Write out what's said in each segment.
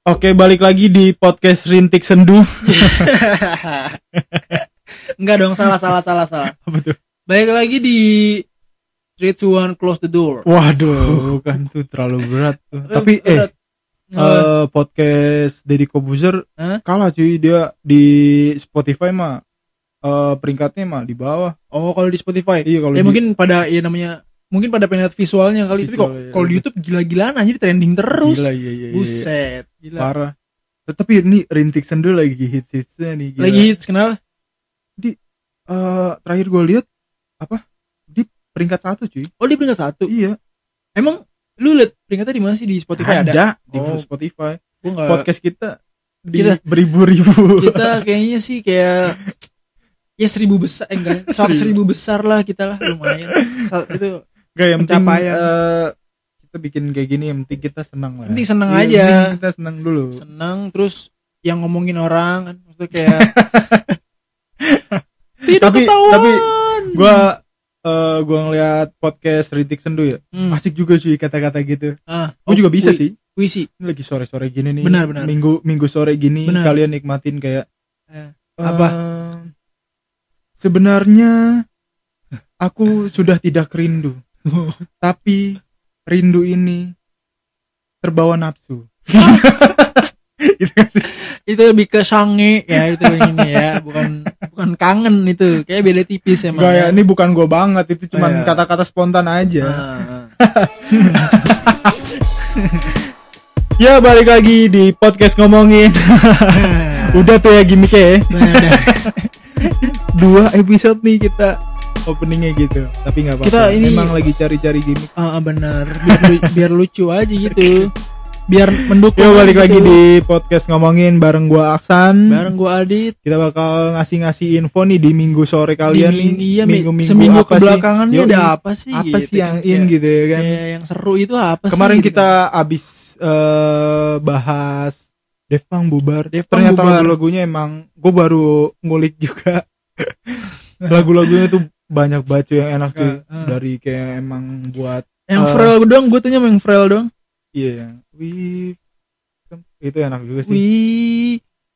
Oke, balik lagi di podcast Rintik Sendu. Enggak dong, salah salah salah salah. Apa tuh? Balik lagi di Three to One Close the Door. Waduh, bukan tuh terlalu berat tuh. Tapi eh Berat. Eh, podcast Deddy Kobuzer Hah? kalah cuy dia di Spotify mah eh, peringkatnya mah di bawah. oh kalau di Spotify. Iya kalau ya di- mungkin pada ya namanya mungkin pada lihat visualnya kali tapi kok Visualnya, ya. kalau di YouTube gila-gilaan aja di trending terus. Gila, iya, iya, iya. Buset, gila. Parah. Tapi ini Rintik Sendu lagi hits-hitsnya nih. Gila. Lagi hits kenapa? Eh, terakhir gue lihat apa di peringkat satu cuy. Oh, di peringkat satu. Iya. Emang lu lihat peringkatnya di mana sih di Spotify ada? di Oh. Spotify. Gua nggak- Podcast kita di Kita- beribu-ribu. kita kayaknya sih kayak ya seribu besar eh, enggak seratus ribu besar lah kita lah lumayan itu Gak yang penting pencapaian. eh, kita bikin kayak gini yang penting kita senang lah. Penting senang Iya, aja. penting kita senang dulu. senang terus yang ngomongin orang kan maksudnya kayak tidak Tapi- ketahuan tapi Gua eh gua ngeliat podcast Ritik Sendu ya. Hmm. Asik juga sih kata-kata gitu. ah, Gua juga bisa sih. puisi Ini lagi sore-sore gini nih. Benar, benar. Minggu minggu sore gini Benar. kalian nikmatin kayak Eh, eh, apa? Sebenarnya aku sudah tidak rindu. tapi rindu ini terbawa nafsu. gitu sih. itu lebih ke sange ya itu ini ya bukan bukan kangen itu kayak beda tipis emang Gak ya, ya. ini bukan gua banget, itu cuman Iya. kata-kata spontan aja. Ah, Ya balik lagi di podcast ngomongin. ah. Udah tuh ya gimmicknya ya. Nah. Dua episode nih kita openingnya gitu. Tapi nggak apa-apa. Kita ini- Emang lagi cari-cari gimmick. Ah, benar biar lu- biar lucu aja gitu biar mendukung Ya balik gitu. lagi di podcast ngomongin bareng gua Aksan. bareng gua Adit Kita bakal ngasih-ngasih info nih di minggu sore kalian Di nih. iya, mi- minggu-minggu seminggu apa sih? kebelakangan ini Yoi. ada apa sih Apa gitu sih yang kan, in gitu ya kan? kayak yang seru itu apa sih Kemarin gitu kita abis eh, bahas Devang bubar. Devang Ternyata bubar. lagu-lagunya emang gue baru ngulik juga. Lagu-lagunya tuh banyak cuy yang enak sih. Ah, ah. Dari kayak emang buat yang Eh. Frel doang gue tuh yang Frel doang iya yang we itu enak juga sih. we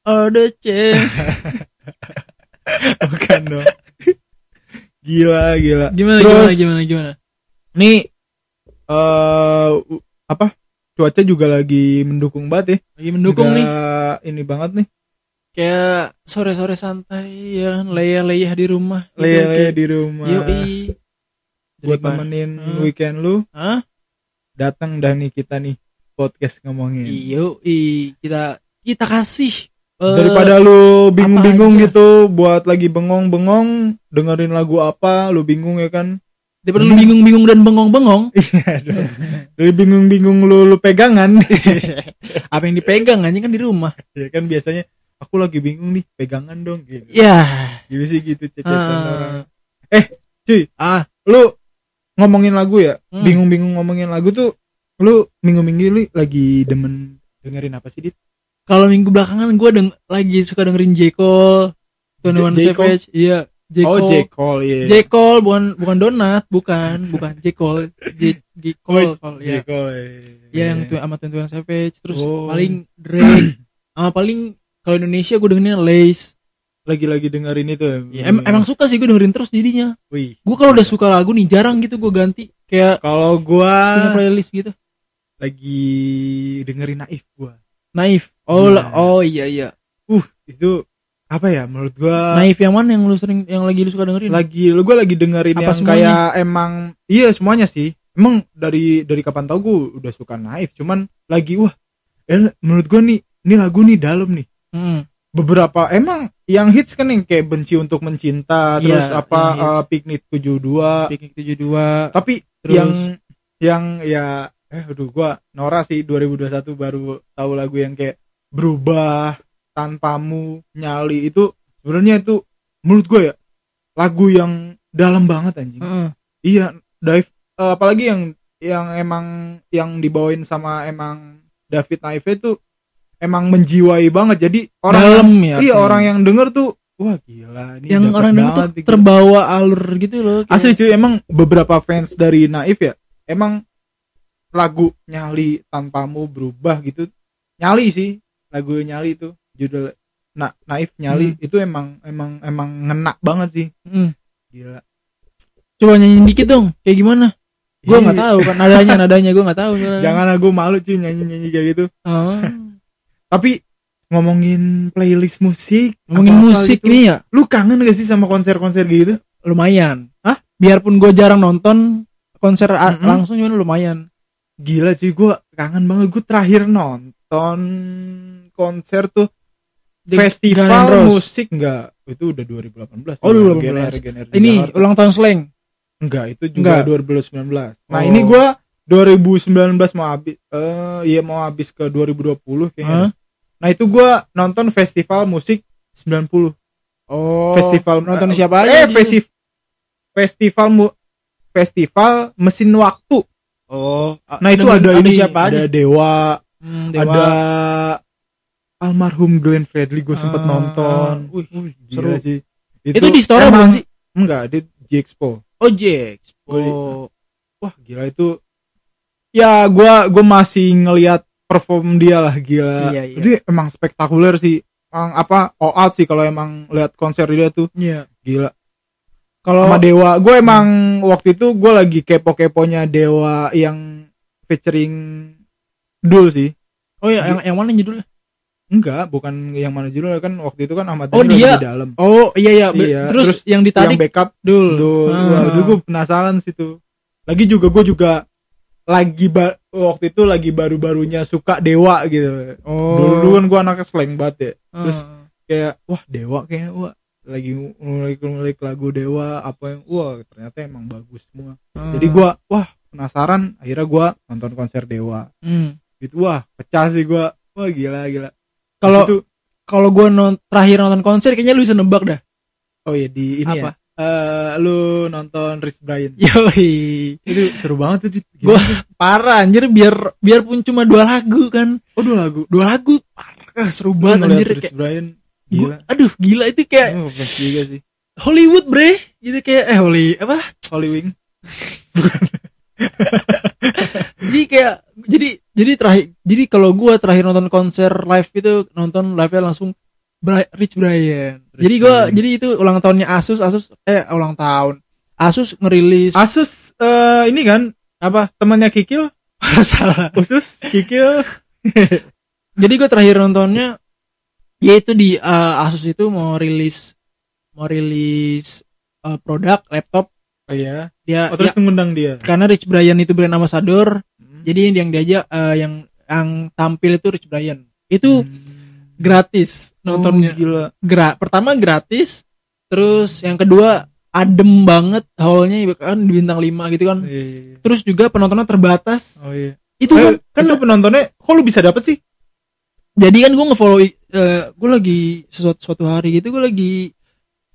are the champ Bukan dong. Gila gila. gimana Terus, gimana gimana gimana Nih eh apa? Cuaca juga lagi mendukung banget ya. lagi mendukung nih ini banget nih. Kayak sore-sore santai ya kan? Leyah-leyah di rumah. Kayak- di rumah. yoi. Buat nemenin Hmm. weekend lu Hah? datang dan nih kita nih podcast ngomongin. Yoi, kita kita kasih eh, daripada lu bingung-bingung gitu buat lagi bengong-bengong dengerin lagu apa lu bingung ya kan? Daripada lu bingung-bingung dan bengong-bengong. Iya dong. Dari bingung-bingung lu lu pegangan. Apa yang dipegang aja kan di rumah. Ya kan biasanya aku lagi bingung nih pegangan dong gitu. Ya gitu sih gitu cecetan Ah. orang. Eh cuy ah. lu ngomongin lagu ya? Hmm. bingung-bingung ngomongin lagu tuh lu minggu-minggu lu lagi demen dengerin apa sih dit? Kalau minggu belakangan gue deng lagi suka dengerin J Cole Twenty One? Savage. Iya J oh Cole J Cole iya. J Cole bukan bukan donat bukan bukan J Cole J, J Cole Cole, J ya Cole ya yang tuh sama Twenty One Savage terus Oh. paling Drake. Sama paling kalau Indonesia gue dengerinnya Lace. Lagi-lagi dengerin itu. Ya, em- emang suka sih gue dengerin terus jadinya. Wih. Gue kalau udah suka lagu nih jarang gitu gue ganti. Kayak kalau punya gua playlist gitu. lagi dengerin naif gua. Naif. Oh Nah. oh iya iya. Uh itu apa ya menurut gua? Naif yang mana yang lu sering yang lagi lu suka dengerin? Lagi lu gua lagi dengerin Apa yang semuanya? kayak emang iya semuanya sih. Emang dari dari kapan tau gua udah suka naif cuman lagi wah eh, menurut gua nih ini lagu nih dalam nih Hmm. beberapa emang yang hits kan yang kayak benci untuk mencinta Iya, terus apa yang hits. eh, piknik 72 piknik 72 tapi Terus? yang yang ya eh aduh gua Nora sih 2021 baru tahu lagu yang kayak berubah tanpamu nyali itu sebenarnya itu menurut gue ya lagu yang dalam banget anjing iya dive eh, apalagi yang yang emang yang dibawain sama emang David Naive itu emang menjiwai banget jadi orang dalam yang- ya iya orang yang denger tuh wah gila ini yang orang denger tuh gitu. terbawa alur gitu loh kayak- Asli cuy emang beberapa fans dari Naif ya emang lagu nyali tanpamu berubah gitu nyali sih lagu nyali itu judul na naif nyali Hmm. itu emang emang emang ngena banget sih Hmm. gila Coba nyanyiin dikit dong, kayak gimana? Gue nggak Ih, tahu kan nadanya nadanya gue nggak tahu. jangan aku malu cuy nyanyi nyanyi kayak gitu Oh. Tapi ngomongin playlist musik Ngomongin musik gitu, nih ya, lu kangen gak sih sama konser-konser gitu lumayan. Hah? Biarpun gue jarang nonton konser a- Mm-mm. langsung cuman lumayan. gila cuy gue kangen banget gue terakhir nonton konser tuh N' festival musik enggak itu udah 2018 Oh, 2018. GNR, GNR di Ini Jakarta. ulang tahun slang. enggak itu juga Enggak. 2019 nah Oh. ini gua 2019 mau habis eh iya mau habis ke 2020 kayaknya Hah? Nah itu gua nonton festival musik 90 Oh. festival nonton eh, siapa aja? eh festival festival mu festival mesin waktu Oh. nah itu ada, ada ini siapa ada aja? dewa, Hmm, Dewa. ada almarhum Glenn Fredly gue sempet Ah, nonton wih, Gila seru. sih Itu, di store emang- bukan sih? enggak di G-Expo Oh, Jax. Gua- Oh. wah gila itu ya gua gua masih ngelihat perform dia lah gila Iya, iya. jadi emang spektakuler sih emang apa all out sih kalau emang lihat konser dia tuh Iya. gila Kalau sama Dewa gue emang waktu itu gue lagi kepo-keponya Dewa yang featuring Dul sih Oh ya, yang yang mana judulnya? enggak bukan yang mana judulnya kan waktu itu kan Ahmad Oh, dia. di dalam Oh, iya iya. Iya, Terus, terus yang yang ditarik backup Dul. Dul Ah. Wah, gue penasaran sih tuh lagi juga gue juga lagi ba- waktu itu lagi baru-barunya suka Dewa gitu Oh. dulu dulu kan gue anaknya slang banget ya Ah. terus kayak wah Dewa kayaknya wah lagi ngulik-ngulik lagu Dewa apa yang wah ternyata emang bagus semua Ah. jadi gua wah penasaran akhirnya gua nonton konser Dewa Hmm. gitu wah pecah sih gua wah gila gila Kalau kalau gue non terakhir nonton konser kayaknya lu bisa nebak dah. oh ya di ini Apa? ya eh, lu nonton Rich Brian? Yoi. itu seru banget tuh Dit. Gua-? Parah anjir biar biarpun cuma dua lagu kan. oh dua lagu? Dua lagu? Parah seru Lu banget ngeliat anjir Rich kayak Brian? gua, gila. aduh gila itu kayak oh, juga sih. Hollywood bre. Gitu kayak eh Holly apa? Holy Wing. Jadi kayak jadi jadi terakhir jadi kalau gua terakhir nonton konser live itu nonton live nya langsung Bri- Rich Brian. Rich jadi gua Brian. jadi itu ulang tahunnya Asus Asus eh ulang tahun. Asus ngerilis Asus eh, ini kan apa temannya Kikil? Salah. Usus Kikil. Jadi gue terakhir nontonnya yaitu di eh, Asus itu mau rilis mau rilis eh, produk laptop. Oh iya. Dia oh, terus ya, ngundang dia? karena Rich Brian itu brand ambassador. Hmm. jadi yang diajak eh, yang yang tampil itu Rich Brian. Itu Hmm. Gratis nontonnya Oh, gila. Gra pertama gratis terus yang kedua adem banget hallnya kan di bintang 5 gitu kan. Iya, iya, iya. terus juga penontonnya terbatas. Oh iya. Itu Eh, kan itu penontonnya kok lu bisa dapet sih? Jadi kan gue ngefollow eh gue lagi sesuatu suatu hari gitu gue lagi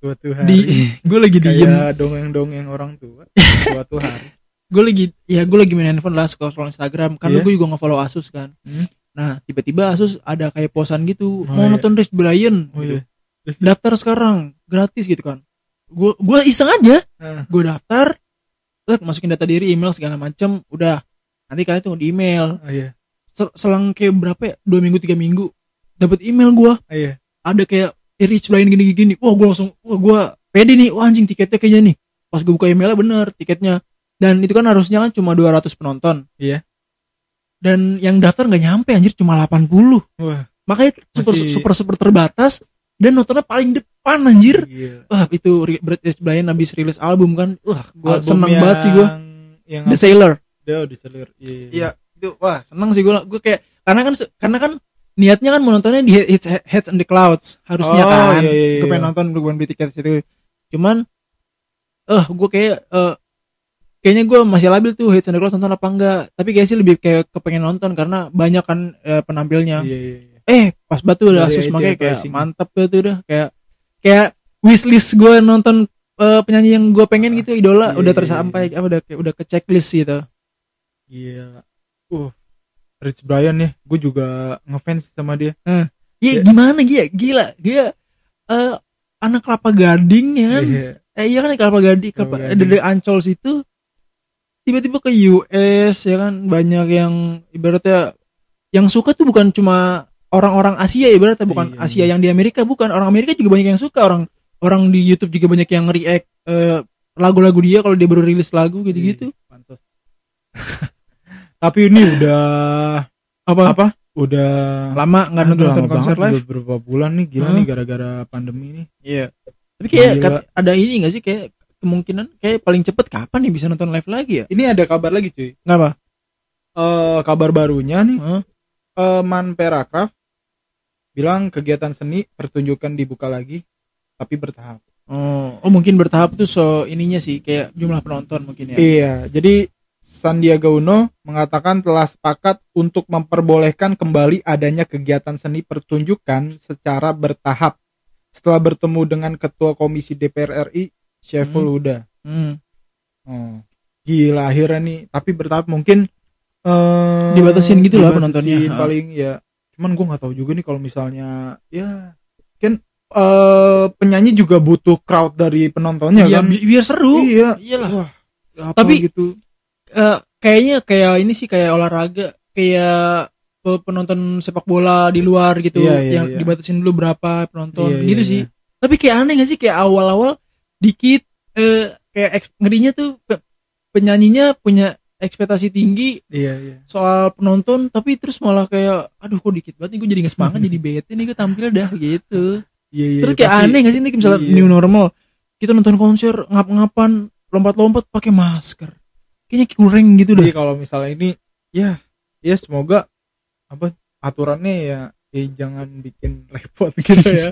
suatu di gue lagi diem. Dongeng-dongeng orang tua suatu hari. Gue lagi ya gue lagi main handphone lah scroll scroll Instagram. Karena Iya. gue juga nge-follow Asus kan. Hmm. Nah tiba-tiba Asus ada kayak posan gitu. Oh, mau iya. nonton Rich Brian oh gitu. iya. Daftar sekarang gratis gitu kan. Gue gue iseng aja. Ah, gue daftar terus masukin data diri email segala macem udah. Nanti kalian tunggu di email. Oh iya. Sel- selang kayak berapa ya? Dua minggu tiga minggu dapat email gue oh iya. Ada kayak eh, Rich Brian gini gini wah gue langsung wah gue pede nih. Wah anjing tiketnya kayaknya nih. Pas gue buka emailnya bener tiketnya. Dan itu kan harusnya kan cuma 200 penonton. Iya. Dan yang daftar nggak nyampe anjir cuma 80 wah. Makanya super Masih- super super terbatas dan nontonnya paling depan anjir. Gila. wah itu Ri- Rich Brian habis rilis album kan. Wah gue Album seneng banget sih gue yang- yang The apa? Sailor. Dia di selir iya, iya. Iya, itu wah seneng sih gue gue kayak karena kan karena kan niatnya kan mau nontonnya di Heads, Heads and the Clouds harusnya Oh, kan. iya, iya, gue iya. pengen nonton gue pengen beli tiket situ. Cuman eh gue kayak eh kayaknya gue masih labil tuh Heads and the nonton apa enggak tapi kayak sih lebih kayak kepengen nonton karena banyak kan eh, penampilnya iya iya iya. eh pas batu udah Asus AJ makanya kayak Pricing. mantep gitu udah kayak kayak wishlist gue nonton eh, penyanyi yang gue pengen gitu idola Iya, udah iya, tersampai iya. apa udah kayak udah ke checklist gitu Gila. Uh, Rich Brian nih, gue juga ngefans sama dia. Iya Ya. gimana dia gila dia eh anak kelapa gading ya kan Iya. eh iya kan kelapa gading kelapa, dari Ancol situ tiba-tiba ke US ya kan banyak yang ibaratnya yang suka tuh bukan cuma orang-orang Asia ibaratnya bukan Iya, Asia iya. yang di Amerika bukan orang Amerika juga banyak yang suka orang orang di YouTube juga banyak yang react eh, lagu-lagu dia kalau dia baru rilis lagu gitu-gitu Iya. Tapi ini udah apa apa? Udah lama nggak nonton nonton konser live udah berapa bulan nih gila Hah? nih gara-gara pandemi nih. iya tapi kayak kat- ada ini gak sih kayak kemungkinan kayak paling cepet kapan nih bisa nonton live lagi ya Ini ada kabar lagi cuy. nggak apa Eh kabar barunya nih Hah? eh, Man bilang kegiatan seni pertunjukan dibuka lagi tapi bertahap. oh, oh mungkin bertahap tuh so ininya sih kayak jumlah penonton mungkin ya Iya, jadi Sandiaga Uno mengatakan telah sepakat untuk memperbolehkan kembali adanya kegiatan seni pertunjukan secara bertahap setelah bertemu dengan Ketua Komisi DPR RI Syeful Hmm. Huda. Hmm. Oh, gila akhirnya nih, tapi bertahap mungkin eh Dibatasin gitu lah penontonnya. Paling ya, cuman gua nggak tahu juga nih kalau misalnya ya kan eh penyanyi juga butuh crowd dari penontonnya Iya, kan. bi- biar seru Iya. iyalah Wah, apa Tapi- gitu. Eh, kayaknya kayak ini sih kayak olahraga kayak pe- penonton sepak bola di luar gitu Iya, iya, yang iya. dibatasin dulu berapa penonton Iya, gitu iya, sih iya. tapi kayak aneh gak sih kayak awal-awal dikit eh, kayak eks- ngerinya tuh pe- penyanyinya punya ekspektasi tinggi Iya, iya. soal penonton tapi terus malah kayak aduh kok dikit banget nih gue jadi nggak semangat jadi bete nih gue tampil dah gitu Iya, iya. terus kayak pasti. aneh gak sih nih misalnya Iya. new normal kita nonton konser ngap-ngapan lompat-lompat pakai masker kayaknya kurang gitu deh kalau misalnya ini ya ya semoga apa aturannya ya eh, jangan bikin repot gitu ya.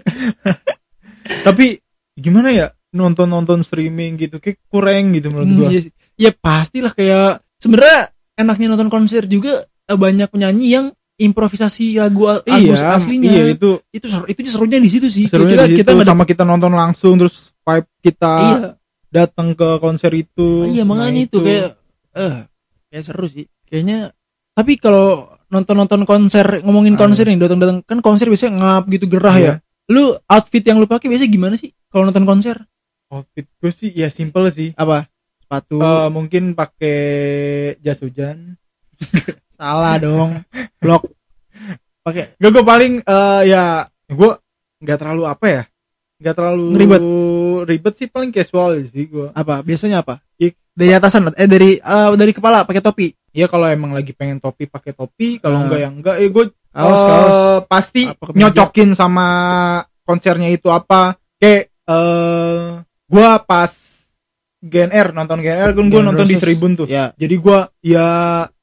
Tapi gimana ya nonton-nonton streaming gitu kayak kurang gitu menurut Hmm, gua. iya ya pastilah kayak sebenarnya enaknya nonton konser juga eh, banyak penyanyi yang improvisasi lagu Agus aslinya Iya itu itu seru, itu serunya di situ sih serunya kita di kita situ, sama kita nonton langsung terus vibe kita iya datang ke konser itu. iya Nah, makanya itu kayak eh kayak seru sih kayaknya tapi kalau nonton-nonton konser ngomongin Ah. konser nih datang-datang kan konser biasanya ngap gitu gerah Iya. ya lu outfit yang lu pakai biasanya gimana sih kalau nonton konser outfit gue sih ya simple sih. apa? Sepatu. Eh, mungkin pakai jas hujan. salah dong. Blok. Pakai Gak gue paling eh, ya gue nggak terlalu apa ya? Nggak terlalu Ribet. ribet sih paling casual sih gue apa? Biasanya apa? Ik- dari atasan eh dari eh, dari kepala pakai topi? Ya kalau emang lagi pengen topi pakai topi. Kalau Ah. enggak ya enggak eh gue kaos kaos pasti nyocokin sama konsernya itu apa. Kayak eh gue pas GNR nonton GNR kan gue nonton di tribun tuh ya jadi gue ya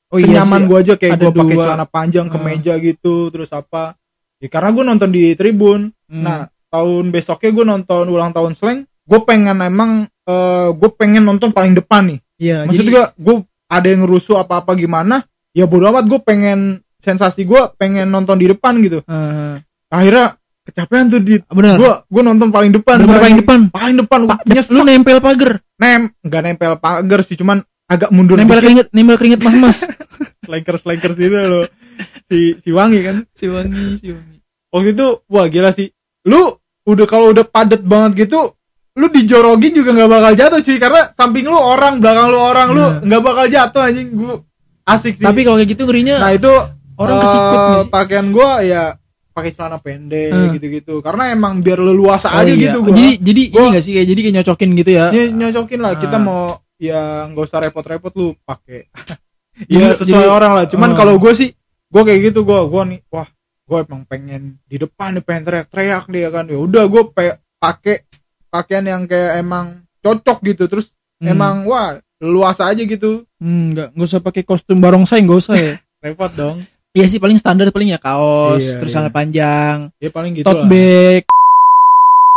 Oh iya senyaman sih, gue aja kayak gue pakai celana panjang Ah. kemeja gitu terus apa ya karena gue nonton di tribun Hmm. Nah, tahun besoknya gue nonton ulang tahun slang, gue pengen emang eh gue pengen nonton paling depan nih. iya Maksud jadi gue, gue ada yang ngerusuh apa-apa gimana, ya bodo amat gue pengen sensasi gue pengen nonton di depan gitu. eh, Akhirnya kecapean tuh di benar gue gue nonton paling depan, Bener, Gua paling depan? paling depan, Pak, nyesek. lu nempel pagar? Nem, nggak nempel pagar sih, cuman agak mundur nempel dikit, keringet nempel keringet mas mas slankers slankers gitu loh, si si wangi kan. si wangi si wangi. Waktu itu, wah gila sih, lu udah kalau udah padet banget gitu lu dijorogin juga nggak bakal jatuh cuy. Karena samping lu orang belakang lu orang lu Nah. nggak bakal jatuh anjing. Gua asik sih. Tapi kalau kayak gitu ngerinya nah itu orang kesikut sih? pakaian gua ya pakai celana pendek Hmm. gitu-gitu. Karena emang biar leluasa Oh aja iya. gitu gua. jadi jadi ini Gua- gak sih kayak jadi kayak nyocokin gitu ya? Ya, nyocokin lah. Kita Ah. mau ya nggak usah repot-repot lu pakai. Ya sesuai jadi- orang lah. Cuman Oh. kalau gue sih gue kayak gitu gue gue nih wah gue emang pengen di depan nih pengen teriak-teriak dia kan. Ya udah gue pakai pakaian yang kayak emang cocok gitu. Terus Hmm. emang wah luasa aja gitu. Hmm, nggak nggak usah pakai kostum barongsai nggak usah ya? Repot dong Iya sih paling standar paling ya kaos Iya, terus iya. celana panjang ya paling gitu tote lah bag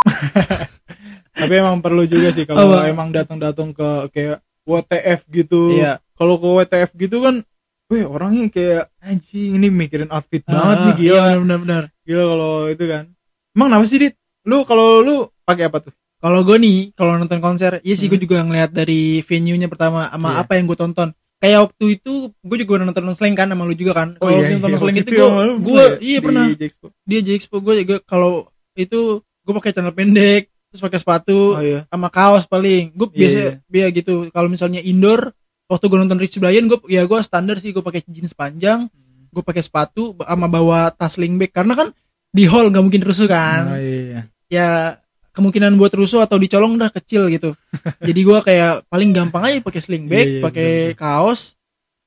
tapi emang perlu juga sih kalau Apa? emang datang-datang ke kayak WTF gitu iya kalau ke WTF gitu kan Wih orangnya kayak anjing ini mikirin outfit banget Ah, nih gila iya, benar benar Gila kalau itu kan. Emang kenapa sih, Dit? Lu kalau lu pakai apa tuh? kalau gue nih kalau nonton konser iya sih gue Hmm. juga ngeliat dari venue-nya pertama sama Iya. apa yang gue tonton kayak waktu itu gue juga nonton slang kan sama lu juga kan kalau iya, nonton iya, slang itu gue gue pernah ya? iya di pernah Jexpo. dia J-Expo gue juga kalau itu gue pakai celana pendek terus pakai sepatu Oh iya. sama kaos paling gue Iya, biasa iya. biasa gitu kalau misalnya indoor waktu gue nonton Rich Brian gue ya gue standar sih gue pakai jeans panjang gue pakai sepatu sama bawa tas sling bag karena kan di hall nggak mungkin rusuh kan Oh, iya. ya kemungkinan buat rusuh atau dicolong udah kecil gitu jadi gua kayak paling gampang aja pakai sling bag Iya, iya, pakai kaos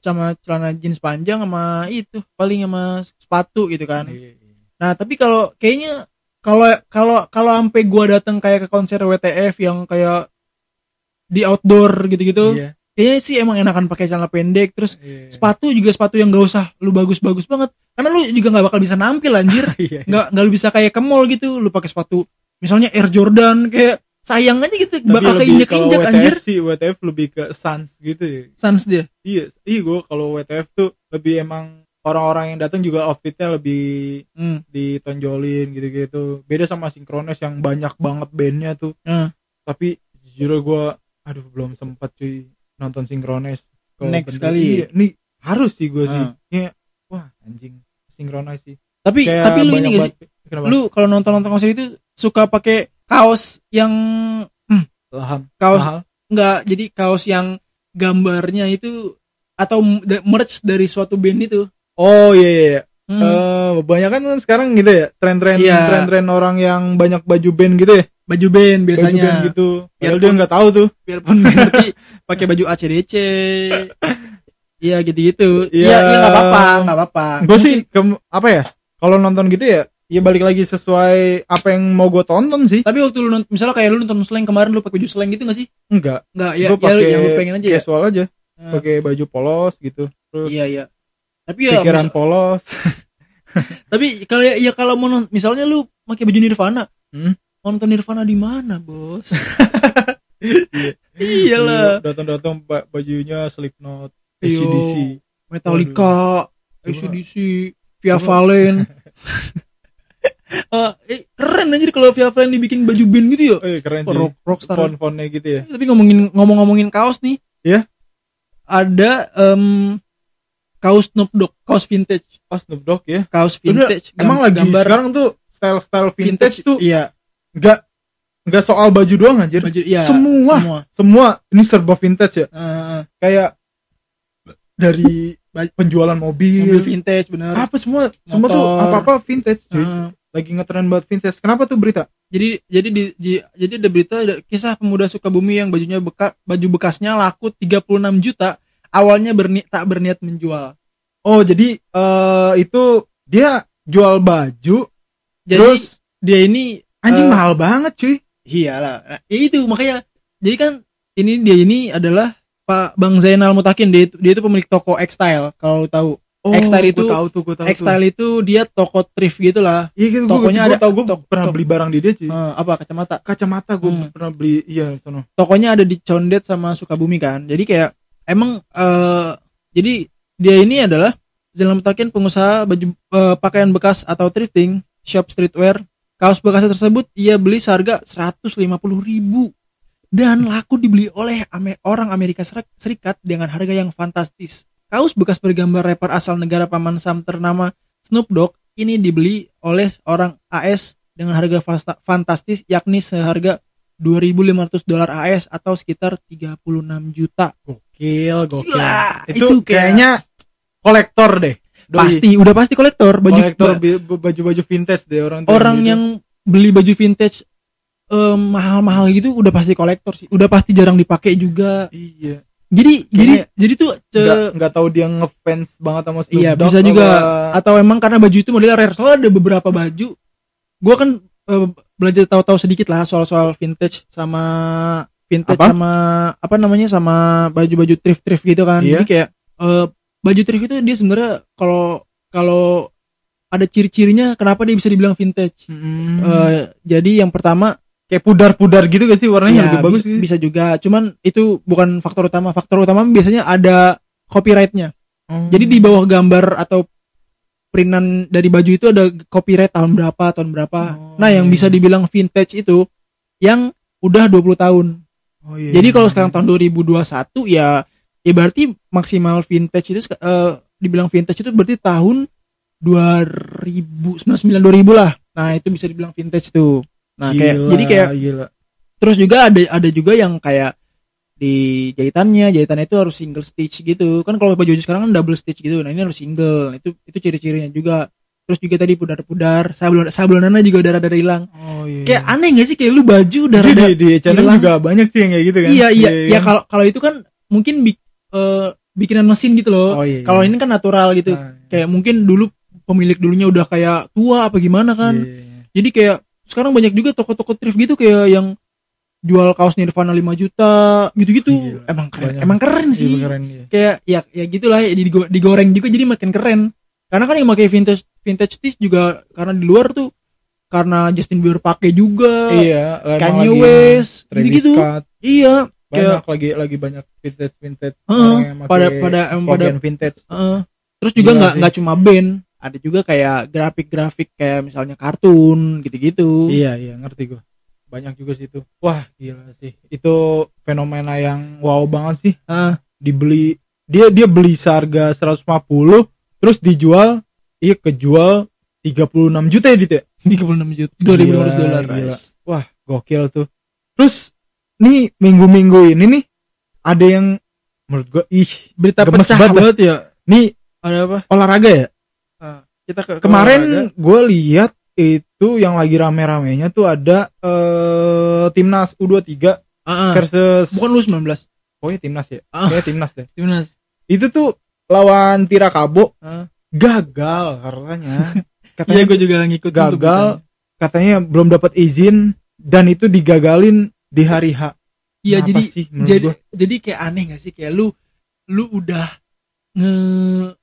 sama celana jeans panjang sama itu paling sama sepatu gitu kan Iya, iya. nah tapi kalau kayaknya kalau kalau kalau sampai gua datang kayak ke konser WTF yang kayak di outdoor gitu-gitu Iya, kayaknya sih emang enakan pakai celana pendek terus iya. sepatu juga sepatu yang gak usah lu bagus-bagus banget karena lu juga nggak bakal bisa nampil anjir Iya. nggak nggak lu bisa kayak ke mall gitu lu pakai sepatu misalnya Air Jordan kayak sayang aja gitu Tapi bakal keinjak injak anjir. sih WTF lebih ke Sans gitu ya. Sans dia? Iya iya gue kalau WTF tuh lebih emang orang-orang yang datang juga outfitnya lebih hmm. ditonjolin gitu-gitu. Beda sama sinkronis yang banyak banget bandnya tuh. Hmm. tapi jujur gue aduh belum sempat cuy nonton sinkronis Kalau Next kali. iya, nih harus sih gue sih. Hmm. Kayak, wah anjing sinkronis sih. Tapi Kayak tapi lu ini gak sih? lu kalau nonton nonton konser itu suka pakai kaos yang Laham. kaos Mahal. nggak jadi kaos yang gambarnya itu atau merch dari suatu band itu oh iya iya, iya. Hmm. Eh, kebanyakan kan sekarang gitu ya tren-tren Iya. tren-tren orang yang banyak baju band gitu ya baju band baju biasanya band gitu padahal Biarpun- dia nggak tahu tuh biarpun ngerti pakai baju ACDC Iya gitu-gitu. Iya, Iya. iya nggak apa-apa, nggak apa-apa. gue sih kem- apa ya kalau nonton gitu ya ya balik lagi sesuai apa yang mau gue tonton sih Tapi waktu lu nonton, misalnya kayak lu nonton slang kemarin lu pakai baju slang gitu gak sih? enggak Enggak, ya, gue ya, lu- yang lu pengen aja ya. casual aja Nah, pakai baju polos gitu terus Iya, iya. Tapi ya pikiran misal- polos tapi kalau ya, ya kalau mau misalnya lu pakai baju Nirvana, Hmm? mau nonton Nirvana di mana, Bos? Iyalah. datang-datang ba- bajunya Slipknot. ACDC Metallica. ACDC, Via. Valen. Eh, eh, keren anjir kalau Via Valen dibikin baju band gitu ya. eh keren sih Rock, rockstar. font-fontnya gitu ya Tapi ngomongin ngomong-ngomongin kaos nih. Iya. Ada em, kaos Snoop Dogg, kaos vintage, oh Snoop Dogg ya kaos Udah, vintage. emang gam- lagi gambar sekarang tuh style-style vintage, tuh Iya, nggak nggak soal baju doang anjir baju iya, semua semua. semua ini serba vintage ya Eh, kayak dari penjualan mobil, mobil vintage bener. apa semua semua tuh Motor. apa apa vintage cuy. Lagi ngetren buat vintage kenapa tuh berita jadi jadi di, di- jadi ada berita ada kisah pemuda Sukabumi yang bajunya beka, baju bekasnya laku 36 juta. Awalnya berni, tak berniat menjual. oh jadi eh itu dia jual baju Jadi terus dia ini anjing eh, mahal banget cuy Iyalah. Nah, itu makanya. Jadi kan ini dia ini adalah Pak Bang Zainal Mutakin dia itu, dia itu pemilik toko X-Style kalau tahu. Oh, X-Style gua itu- tahu tuh gua tahu. X-Style itu dia toko thrift gitu lah. iya gitu tokonya tokonya ada- ada tahu gue tok- pernah tok- beli barang di dia cuy Eh, apa kacamata? kacamata gue Hmm. pernah beli iya sono Tokonya ada di Condet sama Sukabumi kan. Jadi kayak emang eh jadi dia ini adalah Zainal Mutakin pengusaha baju eh, pakaian bekas atau thrifting shop streetwear. Kaos bekasnya tersebut ia beli seharga 150.000 ribu dan laku dibeli oleh orang Amerika Ser- Serikat dengan harga yang fantastis. Kaos bekas bergambar rapper asal negara Paman Sam ternama Snoop Dogg ini dibeli oleh orang AS dengan harga fantastis yakni seharga 2.500 dolar AS atau sekitar 36 juta. gokil gokil Gila, itu, itu kayak- kayaknya kolektor deh Doi. Pasti udah pasti kolektor baju kolektor baju-baju vintage deh orang orang gitu. yang beli baju vintage eh, mahal-mahal gitu udah pasti kolektor sih. Udah pasti jarang dipakai juga. iya Jadi jadi Kayaknya jadi tuh ce- nggak nggak tahu dia ngefans banget sama Snoop Iya Dogg bisa juga apa- atau emang karena baju itu modelnya rare soalnya ada beberapa baju gua kan eh, belajar tahu-tahu sedikit lah soal-soal vintage sama vintage Apa? sama apa namanya sama baju-baju thrift-thrift gitu kan Iya. jadi kayak eh, baju thrift itu dia sebenarnya kalau kalau ada ciri-cirinya kenapa dia bisa dibilang vintage Hmm. Eh, jadi yang pertama kayak pudar-pudar gitu gak sih warnanya ya, lebih bagus bisa, sih bisa juga cuman itu bukan faktor utama faktor utama biasanya ada copyrightnya Oh. jadi di bawah gambar atau printan dari baju itu ada copyright tahun berapa tahun berapa. Oh, nah, yang iya. bisa dibilang vintage itu yang udah 20 tahun. Oh, iya, Jadi iya, kalau iya. sekarang tahun 2021 ya ya berarti maksimal vintage itu eh, dibilang vintage itu berarti tahun 2000 99 2000 lah. Nah, itu bisa dibilang vintage tuh. Nah, kayak Gila, jadi kayak gila. terus juga ada ada juga yang kayak di jahitannya jahitannya itu harus single stitch gitu. Kan kalau baju sekarang kan double stitch gitu. Nah ini harus single. Itu itu ciri-cirinya juga. Terus juga tadi pudar-pudar sablon sablonannya juga darah-darah hilang. Oh iya. Kayak aneh gak sih? Kayak lu baju Jadi darah di, di hilang. juga banyak sih yang kayak gitu kan? Iya iya. Ya kan? kalau kalau itu kan mungkin bik- eh, bikinan mesin gitu loh. Oh, iya, kalau iya. ini kan natural gitu. Nah, kayak mungkin dulu pemilik dulunya udah kayak tua apa gimana kan? Iya, iya. jadi kayak sekarang banyak juga toko-toko thrift gitu kayak yang jual kaos Nirvana 5 juta gitu-gitu Gila, emang keren banyak. emang keren Iya, sih keren, iya. kayak ya ya gitulah ya, digo- digoreng juga jadi makin keren karena kan yang pakai vintage vintage tees juga karena di luar tuh karena Justin Bieber pakai juga iya emang Kanye West Travis gitu-gitu Scott. iya banyak kayak lagi lagi banyak vintage vintage orang yang pada pakai pada em, pada vintage Heeh. terus juga nggak nggak cuma band ada juga kayak grafik-grafik kayak misalnya kartun gitu-gitu. Iya iya ngerti gua. Banyak juga sih itu. Wah gila sih. Itu fenomena yang wow banget sih. Ah, dibeli dia dia beli seharga 150 terus dijual iya kejual 36 juta ya dit ya? 36 juta. 2500 dolar wah gokil tuh. Terus nih minggu-minggu ini nih ada yang menurut gua ih berita pecah banget. banget ya. Nih ada apa? olahraga ya kita ke kemarin gue lihat itu yang lagi rame-ramenya tuh ada eh timnas U23 Ah, ah. versus bukan lu 19 oh iya timnas ya. Ah. Kayaknya timnas deh. Timnas. Itu tuh lawan Tirakabo Ah. gagal katanya. Iya katanya gue juga ngikut gagal katanya belum dapat izin dan itu digagalin di hari H. Iya jadi sih jadi gua? jadi kayak aneh gak sih? Kayak lu lu udah nge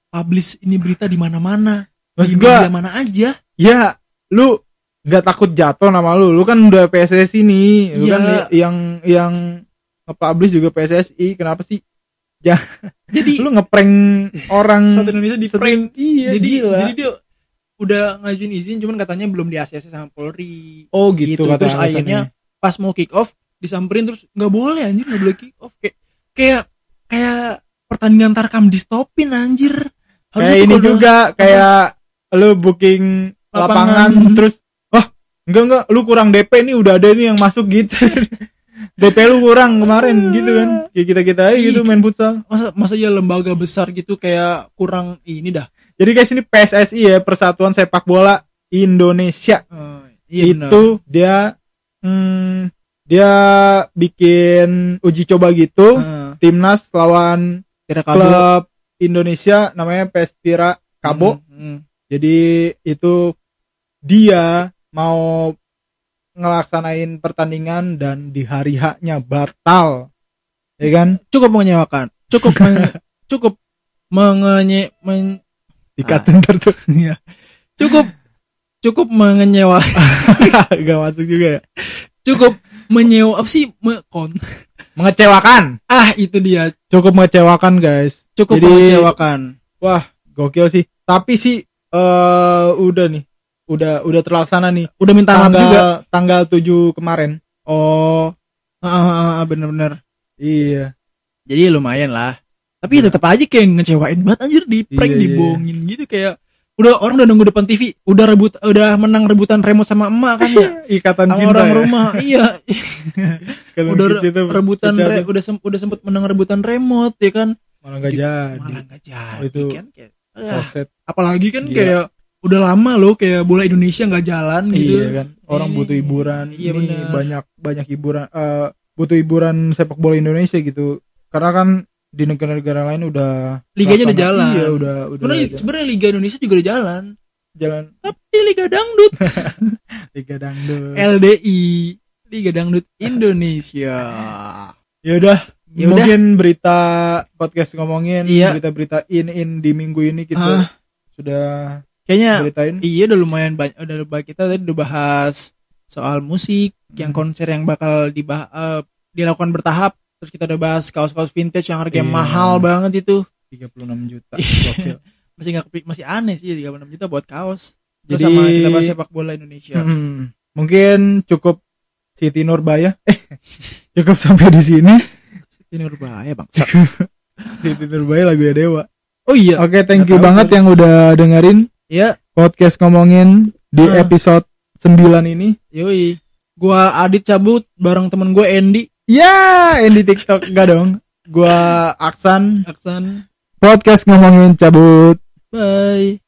publish ini berita di mana-mana maksud di gua media mana aja. Ya lu nggak takut jatuh nama lu. Lu kan udah PSSI nih lu Iya. kan yang yang nge-publish juga PSSI kenapa sih? Jadi lu ngeprank orang satu Indonesia di satu- prank. Iya jadi gila. jadi dia udah ngajuin izin cuman katanya belum di ACC sama Polri. Oh gitu, gitu. kata Terus alasannya. akhirnya pas mau kick off disamperin terus nggak boleh anjir nggak boleh kick off. Kayak kayak kayak pertandingan tarkam di stopin anjir Harusnya kayak ini juga kayak lu booking lapangan, Lapangan. terus wah enggak enggak lu kurang DP nih udah ada nih yang masuk gitu DP lu kurang kemarin gitu kan kayak kita kita aja gitu main futsal masa masa ya lembaga besar gitu kayak kurang ini dah jadi guys ini PSSI ya Persatuan Sepak Bola Indonesia iya benar. itu dia hmm, dia bikin uji coba gitu Heeh. timnas lawan klub Indonesia namanya Pestira Kabo Hmm, hmm. Jadi itu dia mau ngelaksanain pertandingan dan di hari haknya batal. Ya kan? Cukup mengecewakan cukup men- cukup mengenye men- dikatain ntar tuh Iya. cukup cukup mengenyewa gak masuk juga ya? Cukup menyewa apa sih? Me- kon. Mengecewakan. Ah itu dia. Cukup mengecewakan guys. Cukup Jadi- mengecewakan. wah gokil sih. Tapi sih eh udah nih. Udah udah terlaksana nih. Udah minta tanggal juga? tanggal 7 kemarin. Oh. Ah, ah, ah, ah, bener-bener. Iya. Jadi lumayan lah. Tapi ya tetap aja kayak ngecewain banget anjir di prank Iya, iya. dibohongin gitu kayak udah orang udah nunggu depan TV udah rebut udah menang rebutan remote sama emak kan ya? Ikatan cinta orang ya. rumah iya. Udah cinta rebutan re- udah sem- udah sempet menang rebutan remote ya kan? Malah Di- jadi. malah nggak jadi Oh, itu kan? Kayak ah, so sad apalagi kan Gila. kayak udah lama loh kayak bola Indonesia nggak jalan gitu. Iya kan, orang Ini- butuh hiburan. iya ini benar. banyak banyak hiburan eh, butuh hiburan sepak bola Indonesia gitu. Karena kan di negara-negara lain udah Liganya udah jalan. Iya, udah udah sebenarnya Liga Indonesia juga udah jalan. Jalan. Tapi Liga Dangdut. Liga Dangdut. LDI Liga Dangdut Indonesia. Ya udah, Ya mungkin berita podcast ngomongin Iya. berita-berita in in di minggu ini kita Ah. sudah kayaknya beritain. iya udah lumayan banyak udah kita tadi udah bahas soal musik yang Hmm. konser yang bakal dibah eh, dilakukan bertahap terus kita udah bahas kaos-kaos vintage yang harganya Iya. mahal banget itu 36 juta. Masih nggak masih aneh sih 36 juta buat kaos terus Jadi- sama kita bahas sepak bola Indonesia Hmm, mungkin cukup Siti Nurbaya. Eh, cukup sampai di sini. Ini berbahaya bang. Siti Nurbaya lagu ya Dewa. oh iya. Oke, thank Nggak you banget yang udah dengerin. Ya podcast ngomongin di Ah. episode 9 ini. yoi. Gua Adit cabut bareng temen gue Andy. Ya, yang di TikTok. Enggak dong. Gua Aksan. Aksan. Podcast ngomongin cabut. bye